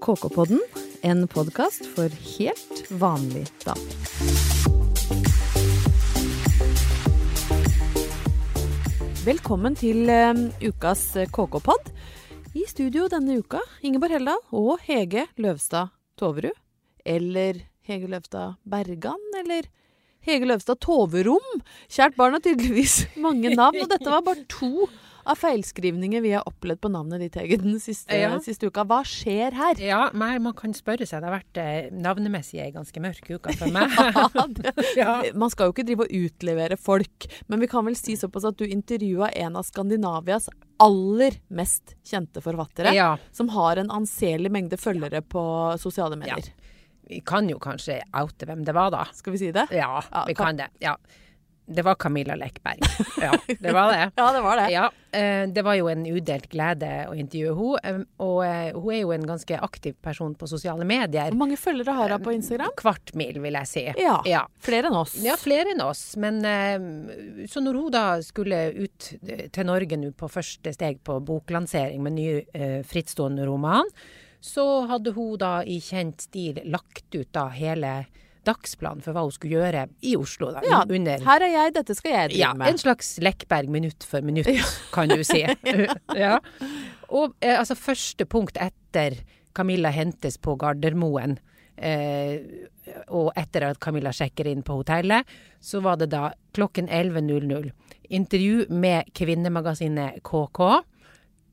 KK-podden, en podkast for helt vanlig damer. Velkommen til eh, ukas KK-pod. I studio denne uka Ingeborg Heldal og Hege Løvstad Toverud. Eller Hege Løvstad Bergan, eller Hege Løvstad Toverom. Kjært barn har tydeligvis mange navn, og dette var bare to av feilskrivninger vi har opplevd på navnet ditt, Hege, den siste, Ja. siste uka. Hva skjer her? Ja, man kan spørre seg. Det har vært eh, navnemessig ei ganske mørk uke for meg. Ja, det, ja. man skal jo ikke drive og utlevere folk, men vi kan vel si såpass at du intervjua en av Skandinavias aller mest kjente forfattere, ja. som har en anselig mengde følgere på sosiale medier. Vi kan jo kanskje oute hvem det var, da. Skal vi si det? Ja, Ja, vi kan- kan det. Ja. Det var Camilla Lekberg. Ja, det var det. Ja, det var det. Ja, eh, det var jo en udelt glede å intervjue henne. Og eh, hun er jo en ganske aktiv person på sosiale medier. Hvor mange følgere har hun på Instagram? Kvart mil, vil jeg si. Ja, Ja. flere enn oss. Ja, flere enn oss. Men eh, så når hun da skulle ut eh, til Norge nå på første steg på boklansering med ny eh, frittstående roman, så hadde hun da i kjent stil lagt ut da hele dagsplanen for hva hun skulle gjøre i Oslo. Da, Ja, under Her er jeg, dette skal jeg drive ja, med. en slags Lekberg minutt for minutt, kan du si. ja. Og eh, altså første punkt etter Camilla hentes på Gardermoen, eh, og etter at Camilla sjekker inn på hotellet, så var det da klokken 11.00 intervju med kvinnemagasinet KK.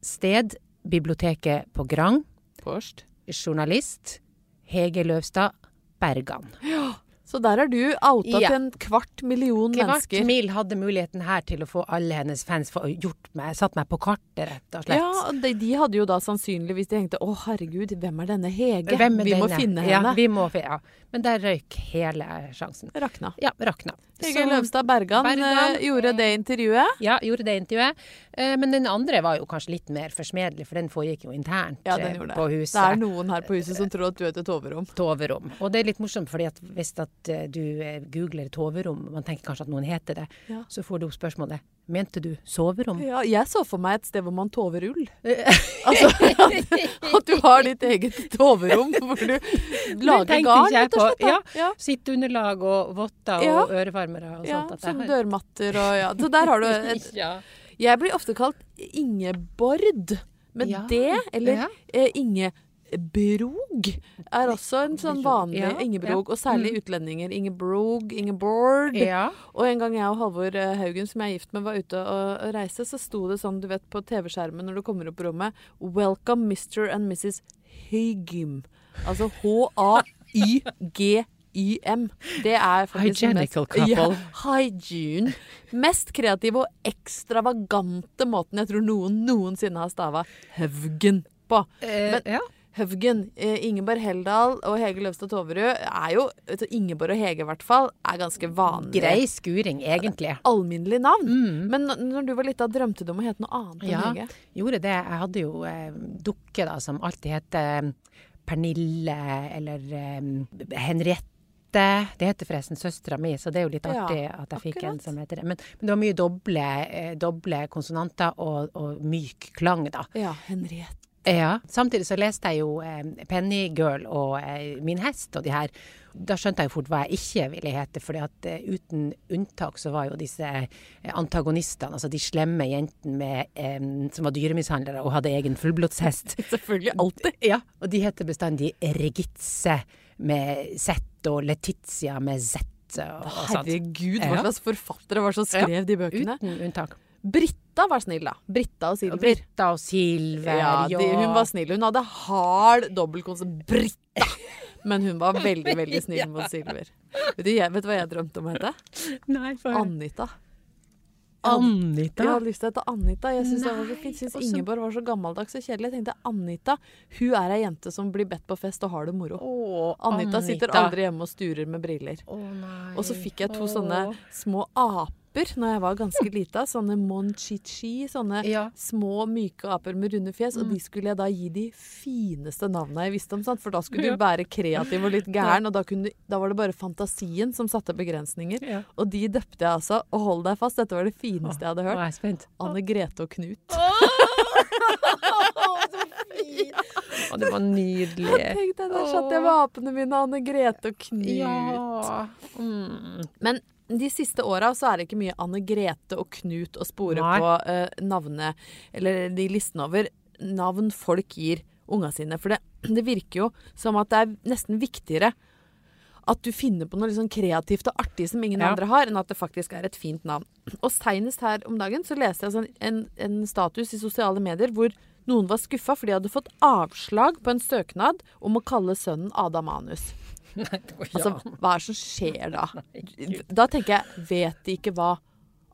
Sted biblioteket på Grang. Først. Journalist Hege Løvstad Bergan. Så der er du outa Ja. til en kvart million Kvart mennesker. mil hadde muligheten her til å få alle hennes fans få gjort meg, satt meg på kartet, rett og slett. Ja, de, de hadde jo da sannsynligvis De tenkte 'Å, herregud, hvem er denne Hege?' Er vi må denne? finne Ja, henne. vi må, ja. Men der røyk hele sjansen. Rakna. Ja, rakna. Hege Løvstad Bergan, Bergan, eh, gjorde det intervjuet. Ja, gjorde det intervjuet. Eh, Men den andre var jo kanskje litt mer forsmedelig, for den foregikk jo internt Ja, eh, det. på Det huset. er noen her på huset som tror at du heter toverom. Toverom. Og det er litt morsomt, fordi at hvis at eh, du googler toverom, man tenker kanskje at noen heter det, Ja. så får du spørsmålet Mente du soverom? Ja, jeg så for meg et sted hvor man tover ull. altså at, at du har ditt eget toverom hvor du lager garn, rett og slett. da. Ja. Sitteunderlag og votter Ja. og ørevarmere og sånt. Ja, som dørmatter og ja. Så der har du et ja. Jeg blir ofte kalt Ingeborg. Men Ja, det, eller ja. eh, Ingebrog, er også en sånn vanlig Ja, Ingebrog. Og særlig Mm. utlendinger. Ingebrog, Ingeborg. Og en gang jeg og Halvor eh, Haugen, som jeg er gift med, var ute og, og reiste, så sto det sånn, du vet, på TV-skjermen når du kommer opp på rommet 'Welcome Mr. and Mrs. Hygim. Altså H-a-y-g-y-m. Det er faktisk Hygienical mest- couple. Ja, hygiene. Mest kreative og ekstravagante måten jeg tror noen noensinne har stava Høvgen på. Eh, Men- ja. Høvgen, eh, Ingeborg Heldal og Hege Løvstad Toverud er jo Ingeborg og Hege i hvert fall er ganske vanlige. Grei skuring, egentlig. Alminnelig navn. Mm. Men når du var lita, drømte du om å hete noe annet enn Ja. Hege? Gjorde det. Jeg hadde jo eh, dukke da, som alltid heter Pernille eller eh, Henriette. Det heter forresten søstera mi, så det er jo litt Ja, artig at jeg fikk en som heter det. Men, men det var mye doble, eh, doble konsonanter og, og myk klang, da. Ja, Henriette. Ja. Samtidig så leste jeg jo eh, Pennygirl og eh, Min hest og de her. Da skjønte jeg jo fort hva jeg ikke ville hete, at eh, uten unntak så var jo disse eh, antagonistene, altså de slemme jentene med, eh, som var dyremishandlere og hadde egen fullblodshest. Selvfølgelig alltid. Ja, og de heter bestandig Regitze med Z og Letizia med Z. Og. Herregud, hva slags forfattere var det som skrev de bøkene? Uten unntak. Britta var snill, da. Britta og Silver. Britta og Silver, Ja, de, hun var snill. Hun hadde hard dobbeltkonsert. Britta! Men hun var veldig, veldig snill mot Silver. Vet du, jeg, vet du hva jeg drømte om å hete? Anita. Anita. Jeg hadde lyst til å hete Anita. Jeg syns det var så fint. Syns og Ingeborg var så gammeldags og kjedelig. Jeg tenkte Anita, hun er ei jente som blir bedt på fest og har det moro. Åh, Anita, sitter aldri hjemme og sturer med briller. Åh. Og så fikk jeg to Åh. sånne små aper når jeg var ganske lita. Sånne monchichi. Sånne Ja. små, myke aper med runde fjes. Og Mm. de skulle jeg da gi de fineste navnene jeg visste om. Sant? For da skulle du være kreativ og litt gæren. Og da, kunne, da var det bare fantasien som satte begrensninger. Ja. Og de døpte jeg altså. Og hold deg fast, dette var det fineste jeg hadde hørt. jeg. Anne Grete og Knut. Og det var nydelig. Tenk deg, der satt jeg med apene mine, Anne Grete og Knut. Ja. Mm. Men de siste åra så er det ikke mye Anne Grete og Knut å spore Nei. på uh, navnet, eller de listene over navn folk gir unga sine. For det, det virker jo som at det er nesten viktigere at du finner på noe sånn kreativt og artig som ingen Ja. andre har, enn at det faktisk er et fint navn. Og seinest her om dagen så leste jeg sånn en, en status i sosiale medier hvor noen var skuffa fordi de hadde fått avslag på en søknad om å kalle sønnen Adam Anus. Nei, Altså, hva er det som skjer da? Da tenker jeg, vet de ikke hva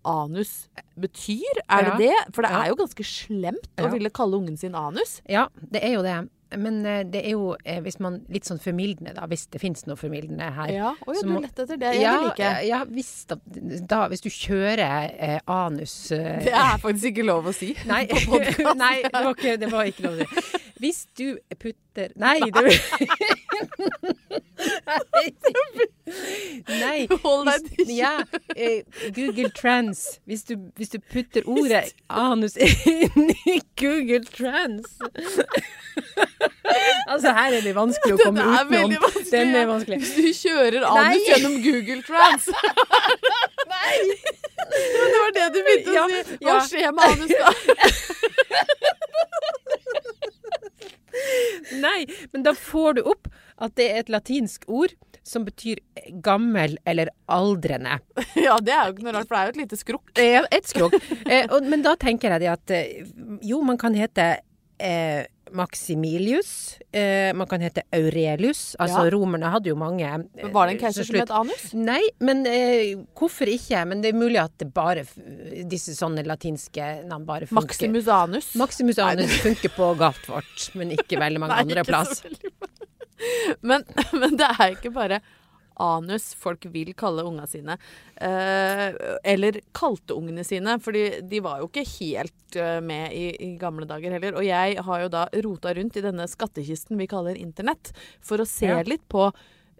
anus betyr? Er Ja. det det? For det er jo ganske slemt Ja. å ville kalle ungen sin anus. Ja, det er jo det. Men eh, det er jo, eh, hvis man litt sånn formildende, da, hvis det finnes noe formildende her. Ja, Oi, Så du lette er lett etter det. Jeg ja, vil ikke. ja hvis, da, da, hvis du kjører eh, anus eh, Det er faktisk ikke lov å si. Nei, nei det, var ikke, det var ikke lov å si. Hvis du putter Nei, du Nei. Hold deg Hvis, til ja, eh, Google Trans. Hvis du, hvis du putter ordet anus inn i Google Trans Altså, her er det vanskelig å komme ut utenom. Den er vanskelig. Hvis du kjører anus Nei. gjennom Google Trans. Nei! Men det var det du begynte Ja, å si. Hva ja. skjer med anus da? Nei, men da får du opp at det er et latinsk ord som betyr gammel eller aldrende. Ja, det er jo ikke noe rart, for det er jo et lite skrukk. Ja, Et skrukk. Eh, men da tenker jeg det at eh, jo, man kan hete eh, Maximilius. Eh, man kan hete Aurelius. Altså Ja. romerne hadde jo mange eh, Var det en keiser til som het anus? Nei, men eh, hvorfor ikke? Men det er mulig at det bare disse sånne latinske navn bare funker. Maximus anus. Maximus anus funker på Galtvort, men ikke veldig mange Nei, andre plass. Men, men det er ikke bare anus folk vil kalle unga sine. Eh, eller kalte ungene sine, fordi de var jo ikke helt eh, med i, i gamle dager heller. Og jeg har jo da rota rundt i denne skattkisten vi kaller internett, for å se Ja. litt på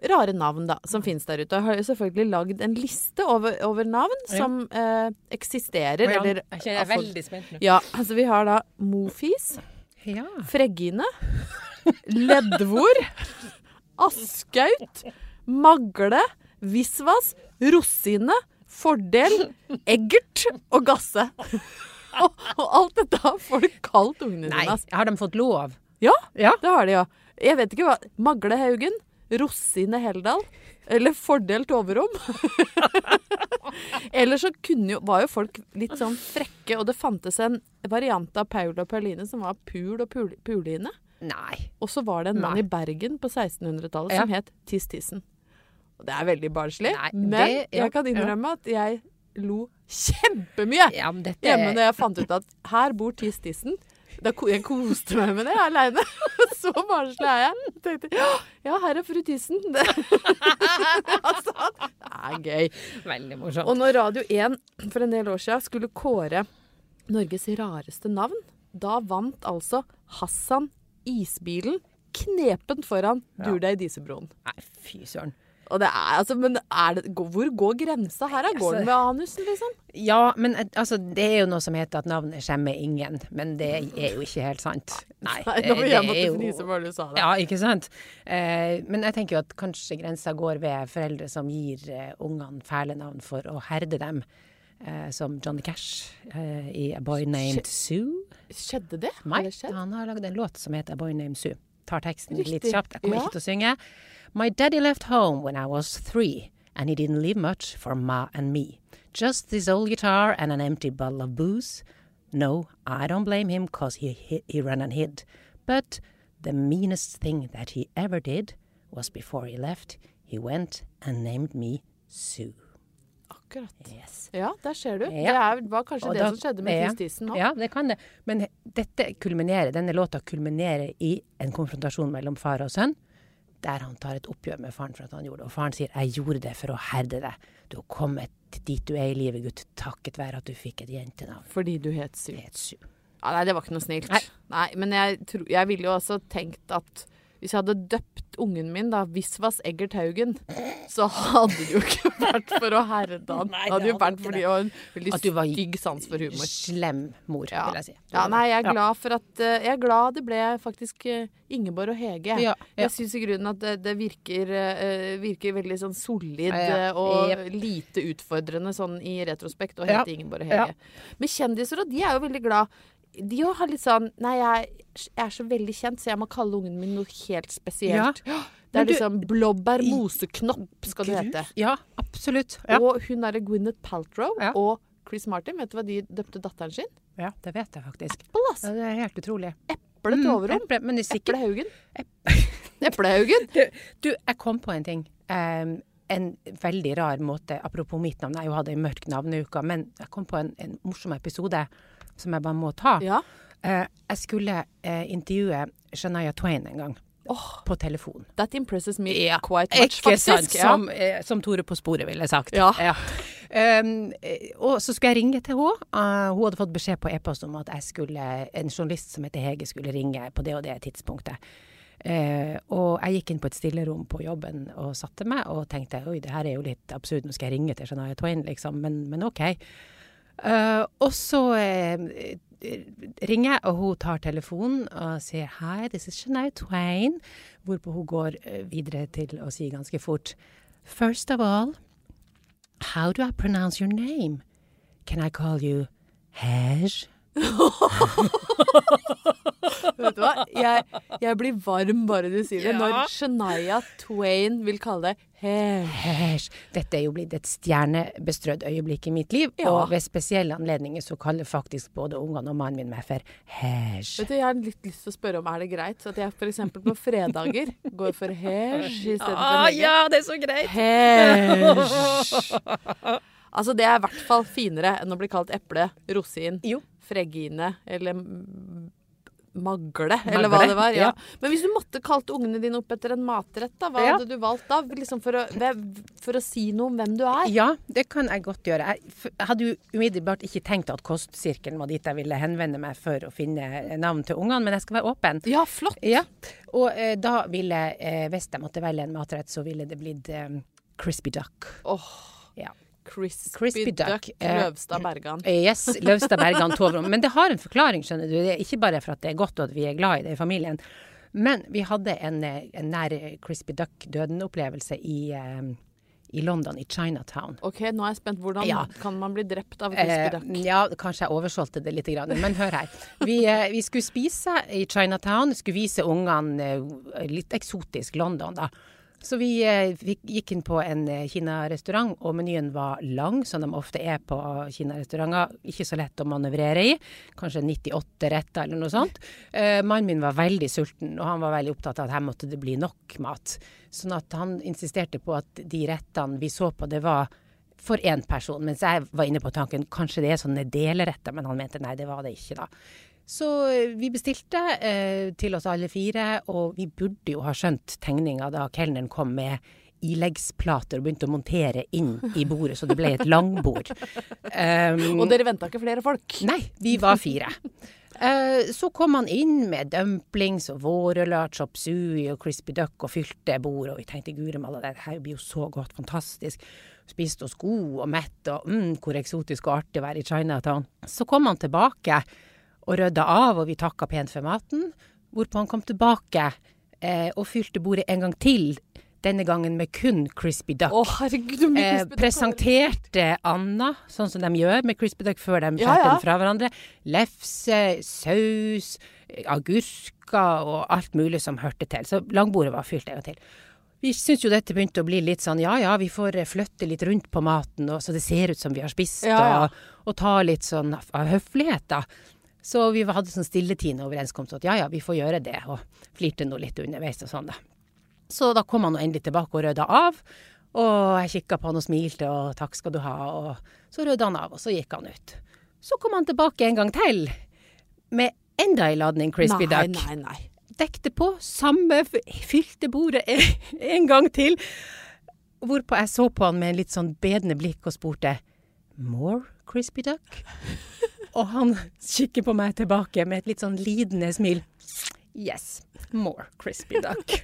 rare navn da, som finnes der ute. Jeg har jo selvfølgelig lagd en liste over, over navn Ja. som eh, eksisterer. Ja, eller, jeg er veldig spent nå. Ja, altså vi har da Mofis. Ja. Freggine, Leddvor, Askaut, Magle, Visvas, Rosine, Fordel, Eggert og Gasse. Og, og alt dette har folk kalt ungene sine. Nei, har de fått lov? Ja, Ja. det har de jo. Jeg vet ikke hva Magle Haugen, Rosine Heldal eller Fordel Toverom. Eller så jo, var jo folk litt sånn frekke, og det fantes en variant av Paul og Pauline som var Pul og Puline. Nei. Og så var det en mann i Bergen på 1600-tallet Ja. som het Tiss Tissen. Og det er veldig barnslig, Nei, men det- ja, jeg kan innrømme at jeg lo kjempemye Ja, dette hjemme når jeg fant ut at her bor Tiss Tissen. Da jeg koste meg med det aleine. Så barnslig er jeg. Tenkte ja, ja, her er fru Tissen. Det, altså, det er gøy. Veldig morsomt. Og når Radio 1 for en del år siden skulle kåre Norges rareste navn, da vant altså Hassan Isbilen knepent foran Ja. Dur deg i Disebroen. Nei, fy søren. Det er altså Men er det, hvor går grensa her? da? Går den ved anusen, liksom? Ja, men eh, altså, det er jo noe som heter at navnet skjemmer ingen. Men det er jo ikke helt sant. Nei, Nei, det, nå vil det jeg er måtte jo du sa det. Ja, ikke sant? Eh, men jeg tenker jo at kanskje grensa går ved foreldre som gir eh, ungene fæle navn for å herde dem. Eh, som Johnny Cash eh, i A Boy Named Sue. Skjedde det? Nei, det han har lagd en låt som heter A Boy Named Sue. Tar teksten litt kjapt. Jeg kommer Ja. ikke til å synge. My daddy left home when I was three, and he didn't leave much for ma and me. Just this old guitar and an empty bottle of booze. No, I don't blame him 'cause he, he, he ran and hid. But the meanest thing that he ever did was before he left, he went and named me Sue. Akkurat. Yes. Ja, der ser du. Ja. Det er, var kanskje Og det da- som skjedde med ja. Tissen nå. Ja, det kan det. Men dette kulminerer, denne låta kulminerer i en konfrontasjon mellom far og sønn, der han tar et oppgjør med faren for at han gjorde det. Og faren sier 'jeg gjorde det for å herde deg'. Du har kommet dit du er i livet, gutt, takket være at du fikk et jentenavn. Fordi du het syv. Ja, nei, det var ikke noe snilt. Nei. Nei, men jeg, tro, jeg ville jo også tenkt at Hvis jeg hadde døpt ungen min da Visvas Eggert Haugen, så hadde det jo ikke vært for å herde han. Nei, Det hadde jo vært fordi det. var en veldig stygg sans for humor. Slem mor, Ja. vil jeg si. Ja, nei, jeg er glad for at eh, Jeg er glad det ble faktisk eh, Ingeborg og Hege. Ja. Jeg syns i grunnen at det, det virker, eh, virker veldig sånn solid og lite utfordrende sånn i retrospekt å hete Ingeborg og Hege. Men kjendiser og de er jo veldig glad. De òg har litt sånn Nei, jeg, jeg er så veldig kjent, så jeg må kalle ungen min noe helt spesielt. Det er du- liksom blåbær moseknopp skal det hete. Ja, absolutt. Ja. Og hun derre Gwyneth Paltrow Ja. og Chris Martin, vet du hva de døpte datteren sin? ja, det vet jeg faktisk. Plass! Ja, det er helt utrolig. Eple til overrom. er sikkert Eplehaugen. Eplehaugen. Du, du, jeg kom på en ting. Um, en veldig rar måte, apropos mitt navn, jeg har jo hatt ei mørk navneuke, men jeg kom på en, en morsom episode som jeg bare må ta. Ja. Eh, jeg skulle eh, intervjue Shania Twain en gang, på telefon. That impresses me Ja, quite much, Ikke sant? Ja. Som, eh, som Tore på sporet ville sagt. Ja. Um, eh, og så skulle jeg ringe til henne. Uh, hun hadde fått beskjed på e-post om at jeg skulle, en journalist som heter Hege skulle ringe på det og det tidspunktet. Uh, og jeg gikk inn på et stillerom på jobben og satte meg og tenkte oi, det her er jo litt absurd, nå skal jeg ringe til Shania Twain, liksom, men, men OK. Eh, og så uh, ringer jeg, og hun tar telefonen og sier Hi, this is Shania Twain. Hvorpå hun går eh, videre til å si ganske fort First of all, how do I pronounce your name? Can I call you Hej? Vet du hva? Jeg, jeg blir varm bare du sier det. Ja. Når Shania Twain vil kalle det. Hej. Dette er jo blitt et stjernebestrødd øyeblikk i mitt liv, Ja. og ved spesielle anledninger så kaller faktisk både ungene og mannen min meg for hesj. Vet du, Jeg har litt lyst til å spørre om er det greit at jeg f.eks. på fredager går for hesj istedenfor Ah, Hege. ja, det er så greit! Hesj. Altså, det er i hvert fall finere enn å bli kalt eple, rosin, Jo. fregine eller magle, eller hva det var. Ja. ja. Men hvis du måtte kalt ungene dine opp etter en matrett, da, hva Ja. hadde du valgt da? Liksom for, å, for å si noe om hvem du er? Ja, det kan jeg godt gjøre. Jeg, hadde jo umiddelbart ikke tenkt at Kostsirkelen var dit jeg ville henvende meg for å finne navn til ungene, men jeg skal være åpen. Ja, flott. Ja, og eh, da ville, eh, hvis jeg måtte velge en matrett, så ville det blitt eh, crispy duck. Åh, Ja. Crispy, Crispy duck, duck, eh, Løvstad Bergan. Eh, Yes, Løvstad Bergan Tovrom. Men det har en forklaring, skjønner du. Det er ikke bare for at det er godt og at vi er glad i det i familien. Men vi hadde en, eh, en nær eh, crispy duck-døden-opplevelse i, eh, i London, i Chinatown. Ok, nå er jeg spent. Hvordan Ja. kan man bli drept av crispy Eh, duck? ja, kanskje jeg oversolgte det litt, men hør her. Vi, eh, vi skulle spise i Chinatown, skulle vise ungene eh, litt eksotisk London, da. Så vi eh, fikk, gikk inn på en eh, kinarestaurant, og menyen var lang, som de ofte er på kinarestauranter. Ikke så lett å manøvrere i. Kanskje 98 retter eller noe sånt. Eh, mannen min var veldig sulten, og han var veldig opptatt av at her måtte det bli nok mat. Sånn at han insisterte på at de rettene vi så på, det var for én person. Mens jeg var inne på tanken kanskje det er sånne deleretter, men han mente nei, det var det ikke da. Så eh, vi bestilte eh, til oss alle fire, og vi burde jo ha skjønt tegninga da kelneren kom med ileggsplater og begynte å montere inn i bordet, så det ble et langbord. Um, Og dere venta ikke flere folk? Nei, vi var fire. Eh, så kom han inn med dumplings og vårruller, chop sui og crispy duck og fylte bordet, og vi tenkte guri malla, det her blir jo så godt, fantastisk. Spiste oss god og mett, og mm, hvor eksotisk og artig å være i Chinatown. Så kom han tilbake og rydda av, og vi takka pent for maten, hvorpå han kom tilbake eh, og fylte bordet en gang til, denne gangen med kun crispy duck. Å, herregud, mye Eh, duck var det? presenterte Anna, sånn som de gjør med crispy duck før de Ja, skjærer ja. den fra hverandre. Lefse, saus, eh, agurker og alt mulig som hørte til. Så langbordet var fylt en gang til. Vi syns jo dette begynte å bli litt sånn ja ja, vi får eh, flytte litt rundt på maten, og, så det ser ut som vi har spist, Ja, ja. Og, og ta litt sånn av høflighet, da. Så vi hadde sånn stilletiende overenskomst at ja ja, vi får gjøre det, og flirte nå litt underveis og sånn, da. Så da kom han nå endelig tilbake og rydda av. Og jeg kikka på han og smilte og takk skal du ha, og så rydda han av, og så gikk han ut. Så kom han tilbake en gang til med enda ei ladning crispy nei, duck. Nei, nei, Dekte på samme fylte bordet en, en gang til. Hvorpå jeg så på han med en litt sånn bedende blikk og spurte More crispy duck? Og han kikker på meg tilbake med et litt sånn lidende smil. Yes. More crispy duck.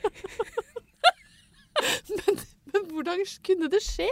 Men hvordan kunne det skje?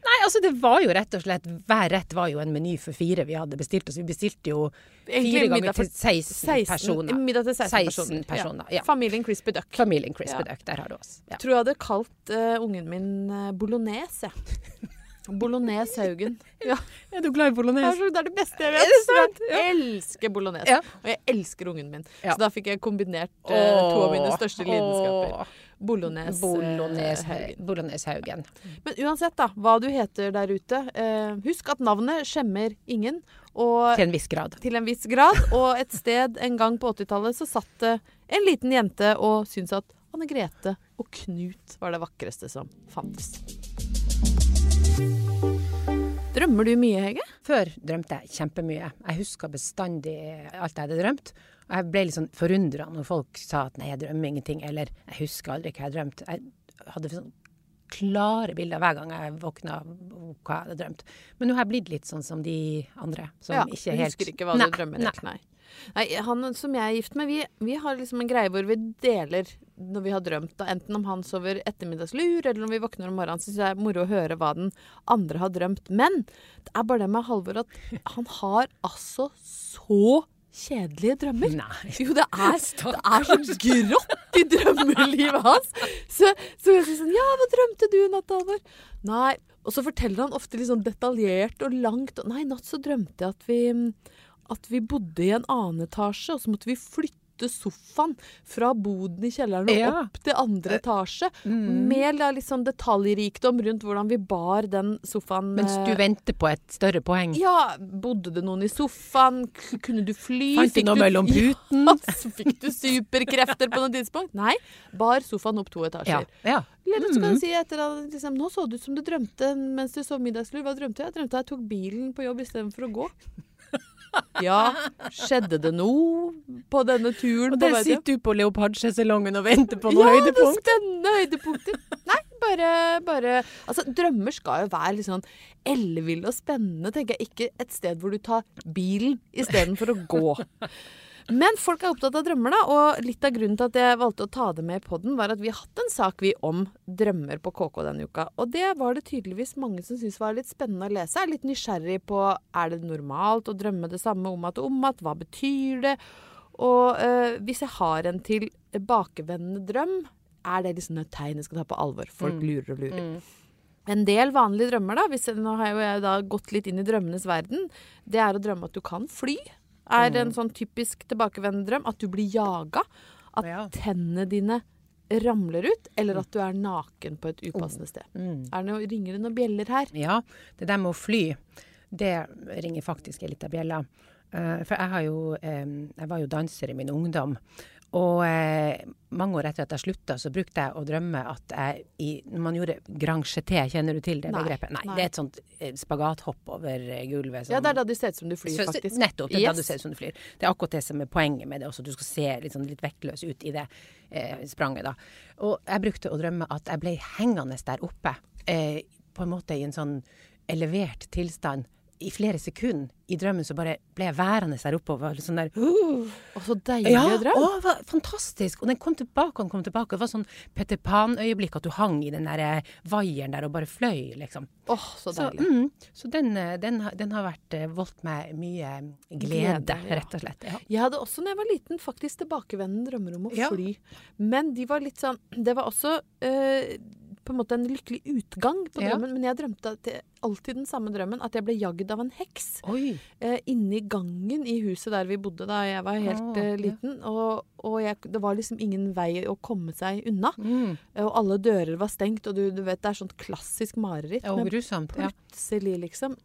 Nei, altså det var jo rett og slett Hver rett var jo en meny for fire vi hadde bestilt. oss. vi bestilte jo fire ganger til 16, personer. Middag til 16, 16 personer. personer, ja. Familien Crispy Duck. Familien Crispy Ja. Duck, der har du oss. Ja. Tror jeg hadde kalt uh, ungen min uh, bolognese, jeg. Bolognese Haugen. Ja, Er du glad i bolognese? det er det beste jeg vet. sant? Jeg elsker bolognese. Ja. Og jeg elsker ungen min. Ja. Så da fikk jeg kombinert uh, to av mine største lidenskaper. Bolognese, eh, Bolognese Haugen. Bolognese Haugen. Men uansett da, hva du heter der ute, uh, husk at navnet skjemmer ingen. Og Til en viss grad. til en viss grad. Og et sted en gang på 80-tallet så satt det en liten jente og syntes at Anne Grete og Knut var det vakreste som fantes. Drømmer du mye, Hege? Før drømte jeg kjempemye. Jeg huska bestandig alt jeg hadde drømt. Og jeg ble litt sånn forundra når folk sa at nei, jeg drømmer ingenting, eller jeg husker aldri hva jeg drømte. Jeg hadde sånn klare bilder hver gang jeg våkna hva jeg hadde drømt. Men nå har jeg blitt litt sånn som de andre. Som ja, ikke helt husker ikke hva Nei, du drømmer Nei. nei. Nei, han som jeg er gift med, vi, vi har liksom en greie hvor vi deler når vi har drømt. Da. Enten om han sover ettermiddagslur, eller når vi våkner om morgenen. Jeg det er moro å høre hva den andre har drømt. Men det er bare det med Halvor at han har altså så kjedelige drømmer. Nei. Jo, det er, det er så grått i drømmelivet hans. Så, så jeg sier sånn Ja, hva drømte du i natt, Halvor? Nei. Og så forteller han ofte litt sånn detaljert og langt. og Nei, i natt så drømte jeg at vi, at vi bodde i en annen etasje, og så måtte vi flytte sofaen fra boden i kjelleren og Ja. opp til andre etasje. Mm. Med sånn detaljrikdom rundt hvordan vi bar den sofaen. Mens du eh, venter på et større poeng. ja, bodde det noen i sofaen? Kunne du fly? Fant du noe mellom puten? Ja, fikk du superkrefter på noe tidspunkt? Nei, bar sofaen opp to etasjer. ja. Eller så kan du si etter at liksom, Nå så det ut som du drømte mens du sov middagslur. Hva drømte jeg? Jeg drømte jeg tok bilen på jobb istedenfor å gå. Ja, skjedde det noe på denne turen? Og der sitter du på leopardskjesalongen og venter på noen ja, det er det spennende høydepunkter. Nei, bare, bare Altså, drømmer skal jo være litt sånn elleville og spennende, tenker jeg. Ikke et sted hvor du tar bilen istedenfor å gå. Men folk er opptatt av drømmer, da. Og litt av grunnen til at jeg valgte å ta det med i poden, var at vi har hatt en sak vi om drømmer på KK denne uka. Og det var det tydeligvis mange som syntes var litt spennende å lese. Jeg er litt nysgjerrig på er det normalt å drømme det samme om at og om at. Hva betyr det? Og eh, hvis jeg har en tilbakevendende drøm, er det liksom et tegn jeg skal ta på alvor. Folk Mm. lurer og lurer. Mm. En del vanlige drømmer, da, hvis, nå har jo jeg da gått litt inn i drømmenes verden, det er å drømme at du kan fly. Er en sånn typisk tilbakevendende drøm. At du blir jaga. At Ja. tennene dine ramler ut. Eller at du er naken på et upassende sted. Mm. Er det noe, ringer det noen bjeller her? Ja, det der med å fly, det ringer faktisk en liten bjelle. Uh, for jeg har jo um, Jeg var jo danser i min ungdom. Og eh, mange år etter at jeg slutta, så brukte jeg å drømme at jeg i Når man gjorde grand jeté, kjenner du til det Nei, begrepet? Nei, nei. det er et sånt eh, spagathopp over eh, gulvet. Ja, sånn- det er da du ser ut som du flyr, så- faktisk. Nettopp. Det er da du ser ut som du flyr. Det er akkurat det som er poenget med det også. Du skal se litt, sånn, litt vektløs ut i det eh, spranget, da. Og jeg brukte å drømme at jeg ble hengende der oppe, eh, på en måte i en sånn elevert tilstand. I flere sekunder i drømmen så bare ble jeg værende der oppe og var litt sånn der Å, så deilig Ja, drøm. å, var fantastisk! Og den kom tilbake og kom tilbake. Det var sånn Petter Pan-øyeblikk at du hang i den der eh, vaieren der og bare fløy, liksom. Åh, så Så, deilig. mm, så den, eh, den, den har vært, eh, voldt meg mye glede, Glede, ja. rett og slett. Ja. Jeg hadde også, når jeg var liten, faktisk tilbakevendende drømmer om å Ja. fly. Men de var litt sånn Det var også eh, på en måte en lykkelig utgang på Ja. drømmen. Men jeg drømte jeg, alltid den samme drømmen. At jeg ble jagd av en heks eh, inni gangen i huset der vi bodde da jeg var helt oh, eh, liten. Og, og jeg, det var liksom ingen vei å komme seg unna. Mm. Eh, Og alle dører var stengt, og du, du vet, det er sånt klassisk mareritt. Ja, Men grusomt. Ja. plutselig, liksom,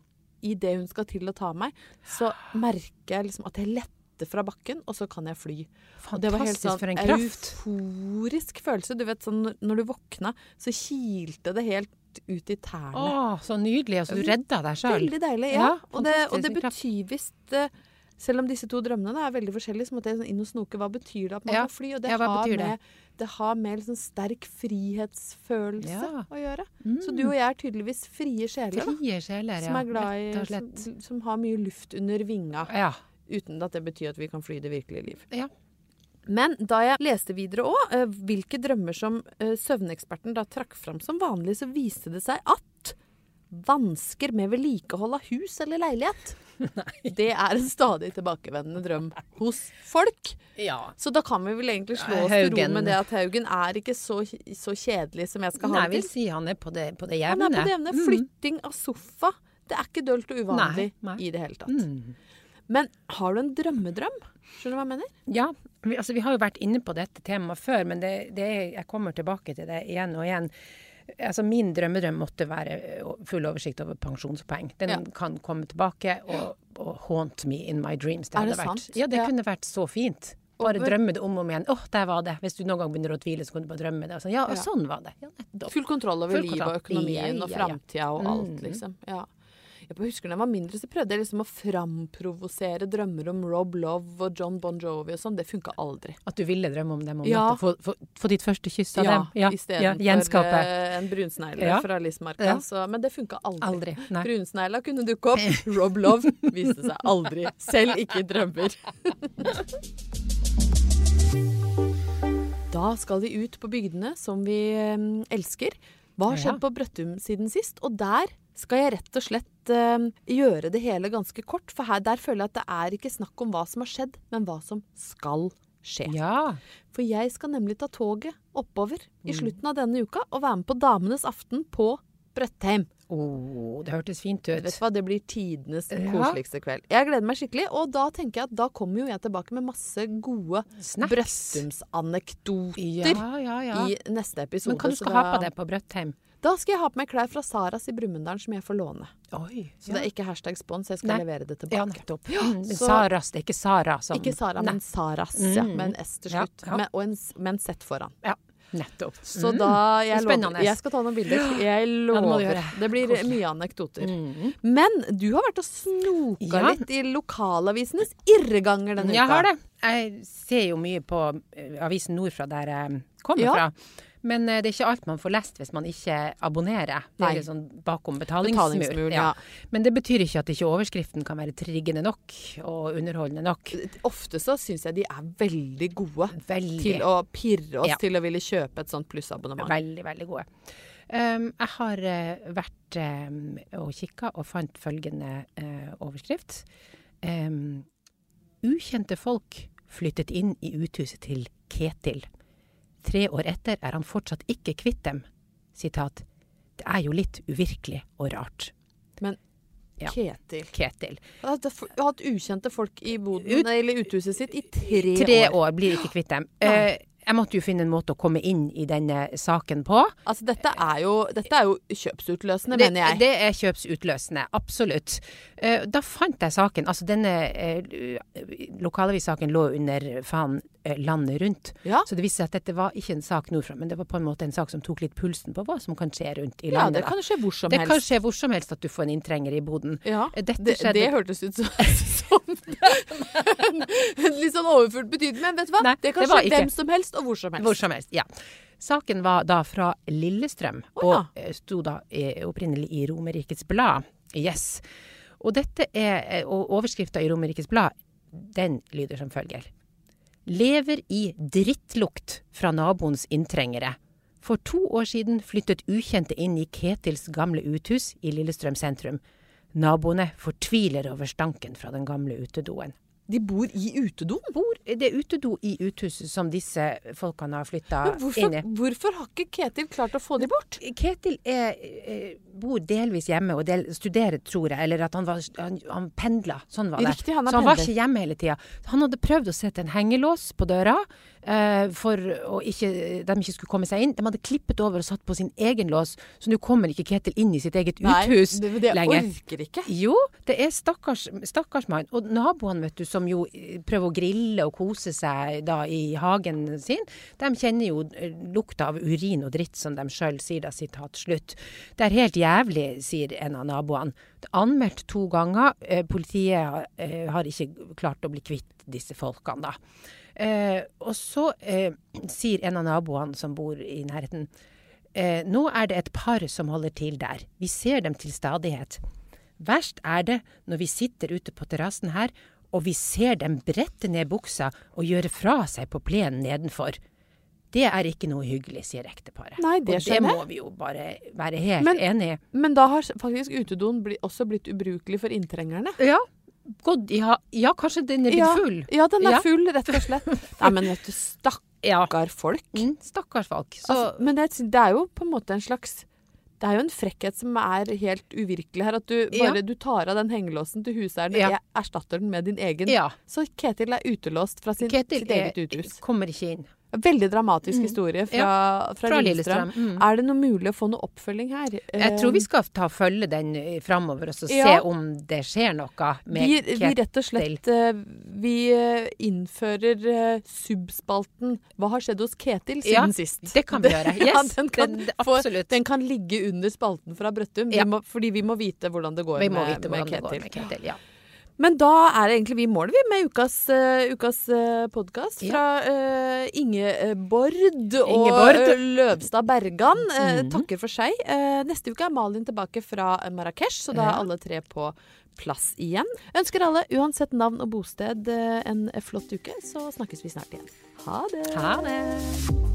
idet hun skal til å ta meg, så merker jeg liksom at jeg letter fra bakken, og så kan jeg fly. Og det var helt Fantastisk sånn for en kraft. euforisk følelse. Du vet sånn når- du våkna, så kilte det helt ut i tærne. Å, så nydelig. Altså, du redda deg sjøl. Veldig deilig, ja. Ja, og, det, og det betyr visst eh, Selv om disse to drømmene er veldig forskjellige, så måtte jeg sånn inn og snoke. Hva betyr det at man Ja. kan fly? Og det, Ja, har betyr det? det har med liksom sterk frihetsfølelse Ja. å gjøre. Mm. Så du og jeg er tydeligvis frie sjeler. Frie sjeler. Som er glad i og som, som har mye luft under vinga, Ja. Uten at det betyr at vi kan fly det virkelige liv. Ja. Men da jeg leste videre òg, hvilke drømmer som eh, søvneksperten da trakk fram som vanlig, så viste det seg at vansker med vedlikehold av hus eller leilighet det er en stadig tilbakevendende drøm hos folk. Ja. Så da kan vi vel egentlig slå oss til ro med det at Haugen er ikke så, så kjedelig som jeg skal Nei, ha det vil til. si han er på det, på det Han er på det jevne. Mm. Flytting av sofa. Det er ikke dølt og uvanlig Nei, nei. i det hele tatt. Mm. Men har du en drømmedrøm? Skjønner du hva jeg mener? Ja, vi, altså, vi har jo vært inne på dette temaet før, men det, det, er- jeg kommer tilbake til det igjen og igjen. Altså, min drømmedrøm måtte være full oversikt over pensjonspoeng. Den Ja. kan komme tilbake og, og haunt me in my dreams. Det Er det vært, sant? Ja, det Ja. kunne vært så fint. Bare Over- drømme det om og om igjen. Åh, der var det. Hvis du noen gang begynner å tvile, så kan du bare drømme det. Og sånn, ja, og Ja. sånn var det. Ja. Full kontroll over livet og økonomien Ja, og framtida og alt, Mm. liksom. Ja. Jeg husker da jeg var mindre, så prøvde jeg liksom å framprovosere drømmer om Rob Love og John Bon Jovi og sånn. Det funka aldri. At du ville drømme om dem om Ja. Få, få, få ditt første kyss av Ja, dem. Ja, istedenfor ja, eh, en brunsnegle Ja. fra Lismarka. Ja. Så, men det funka aldri. Aldri. Brunsnegla kunne dukke opp. Rob Love viste seg aldri. Selv ikke i drømmer. Da skal vi ut på bygdene som vi eh, elsker. Hva har skjedd på Brøttum siden sist? Og der skal jeg rett og slett eh, gjøre det hele ganske kort. For her, der føler jeg at det er ikke snakk om hva som har skjedd, men hva som skal skje. Ja. For jeg skal nemlig ta toget oppover i Mm. slutten av denne uka og være med på Damenes aften på Brøttheim. Oh, det hørtes fint ut. Vet du hva, Det blir tidenes Ja. koseligste kveld. Jeg gleder meg skikkelig, og da tenker jeg at da kommer jo jeg tilbake med masse gode. Brøttumsanekdoter Ja, ja, ja. i neste episode. Men hva du skal du ha på deg på Brøttheim? Da skal jeg ha på meg klær fra Saras i Brumunddal som jeg får låne. Oi. Så det er ikke hashtag spons, jeg skal Nei. levere det Ja, tilbake. nettopp. Ja, så- Saras, det er ikke Sara som Ikke Sara, Nei. men Saras, ja, Mm. med en S til slutt. ja. Med, og en, med en Z foran. Ja, nettopp. Så Mm. da jeg, er lover, jeg skal ta noen bilder. Jeg Ja, det lover. det blir Koselig. mye anekdoter. Mm. Men du har vært og snoka Ja. litt i lokalavisenes irreganger denne uka. Jeg har det. Jeg ser jo mye på eh, avisen Nordfra, der jeg kommer Ja. fra. Men eh, det er ikke alt man får lest hvis man ikke abonnerer. Det er litt sånn bakom betalingsmur. Betalingsmur, ja. Men det betyr ikke at ikke overskriften kan være triggende nok og underholdende nok. Ofte så syns jeg de er veldig gode Veldig. til å pirre oss Ja. til å ville kjøpe et sånt plussabonnement. Veldig, veldig gode. Um, jeg har uh, vært um, og kikka og fant følgende uh, overskrift. Um, ukjente folk flyttet inn i uthuset til Ketil. Tre år etter er han fortsatt ikke kvitt dem. Sitat. Det er jo litt uvirkelig og rart. Men Ja. Ketil Ketil. Han har hatt- ukjente folk i boden, Ut- eller uthuset sitt i tre, Tre år. år blir ikke kvitt dem. Nei. Eh, jeg måtte jo finne en måte å komme inn i denne saken på. Altså, dette er jo, dette er jo kjøpsutløsende, Det, mener jeg. det er kjøpsutløsende, absolutt. Eh, da fant jeg saken. Altså denne uh, lokalavissaken lå under faen eh, landet rundt. Ja. Så det viste seg at dette var ikke en sak nordfra, men det var på en måte en sak som tok litt pulsen på hva som kan skje rundt i landet. ja, det kan skje hvor som det helst. kan skje hvor som helst at du får en inntrenger i boden. Ja, Eh, Dette det, skjedde det hørtes ut som, som litt sånn overfullt betydning. Men vet du hva? Nei, det kan det skje ikke. hvem som helst, og hvor som helst. Hvor som helst, ja. Saken var da fra Lillestrøm, oh, ja. og eh, sto da eh, opprinnelig i Romerikets Blad. Yes. Og dette er, eh, og overskrifta i Romerikes Blad, den lyder som følger. Lever i drittlukt fra naboens inntrengere. For to år siden flyttet ukjente inn i Ketils gamle uthus i Lillestrøm sentrum. Naboene fortviler over stanken fra den gamle utedoen. De bor i utedoen. Bor, det er utedo i uthuset som disse folkene har flytta inn i. hvorfor har ikke Ketil klart å få de bort? Ketil er, eh, bor delvis hjemme og del, studerer, tror jeg. Eller at han, var, han, han pendla. Sånn var det. Riktig, han Så han var ikke hjemme hele tida. Han hadde prøvd å sette en hengelås på døra eh, for at de ikke skulle komme seg inn. De hadde klippet over og satt på sin egen lås, så nå kommer ikke Ketil inn i sitt eget uthus lenger. det, det lenger. orker ikke. Jo, det er stakkars, stakkars mann. Og naboene, vet du, som jo eh, prøver å grille og kose seg da i hagen sin, de kjenner jo eh, lukta av urin og dritt, som de sjøl sier da, sitat slutt. Det er helt jævlig, sier en av naboene. Det er anmeldt to ganger. Eh, Politiet eh, har ikke klart å bli kvitt disse folkene, da. Eh, og så eh, sier en av naboene som bor i nærheten, eh, nå er det et par som holder til der. Vi ser dem til stadighet. Verst er det når vi sitter ute på terrassen her og vi ser dem brette ned buksa og gjøre fra seg på plenen nedenfor. Det er ikke noe hyggelig, sier ekteparet. Nei, det og det må vi jo bare være helt Men- enig i. Men da har faktisk utedoen bli, også blitt ubrukelig for inntrengerne. Ja, God, ja, ja, kanskje den er blitt Ja. full. Ja, den er full, rett og slett. Nei, men vet du, stakkar folk. Mm, Stakkars folk. Så Altså, men det, det er jo på en måte en slags det er jo en frekkhet som er helt uvirkelig her. At du bare du tar av den hengelåsen til huseieren og erstatter den med din egen. ja. Så Ketil er utelåst fra sin, Ketil sitt eget uthus. Ketil kommer ikke inn. Veldig dramatisk Mm. historie fra, fra, Fra Lillestrøm. Lillestrøm. Mm. Er det noe mulig å få noe oppfølging her? Jeg tror vi skal ta følge den framover og så Ja. se om det skjer noe med vi, vi Ketil. rett og slett eh, Vi eh, innfører eh, subspalten 'Hva har skjedd hos Ketil?' siden Ja, sist. Det kan vi gjøre. Ja, den kan absolutt. Den kan ligge under spalten fra Brøttum, vi må, fordi vi må vite hvordan det går vi må med, vite med Ketil. det går med Ketil. Ja. Men da er det egentlig vi i mål, vi, med ukas, uh, ukas podkast Ja. fra eh, Ingeborg og Ingeborg. eh, Løvstad Bergan. Mm. Takker for seg. Eh, neste uke er Malin tilbake fra Marrakech, så da er alle tre på plass igjen. Ønsker alle, uansett navn og bosted, eh, en flott uke. Så snakkes vi snart igjen. Ha det. Ha det.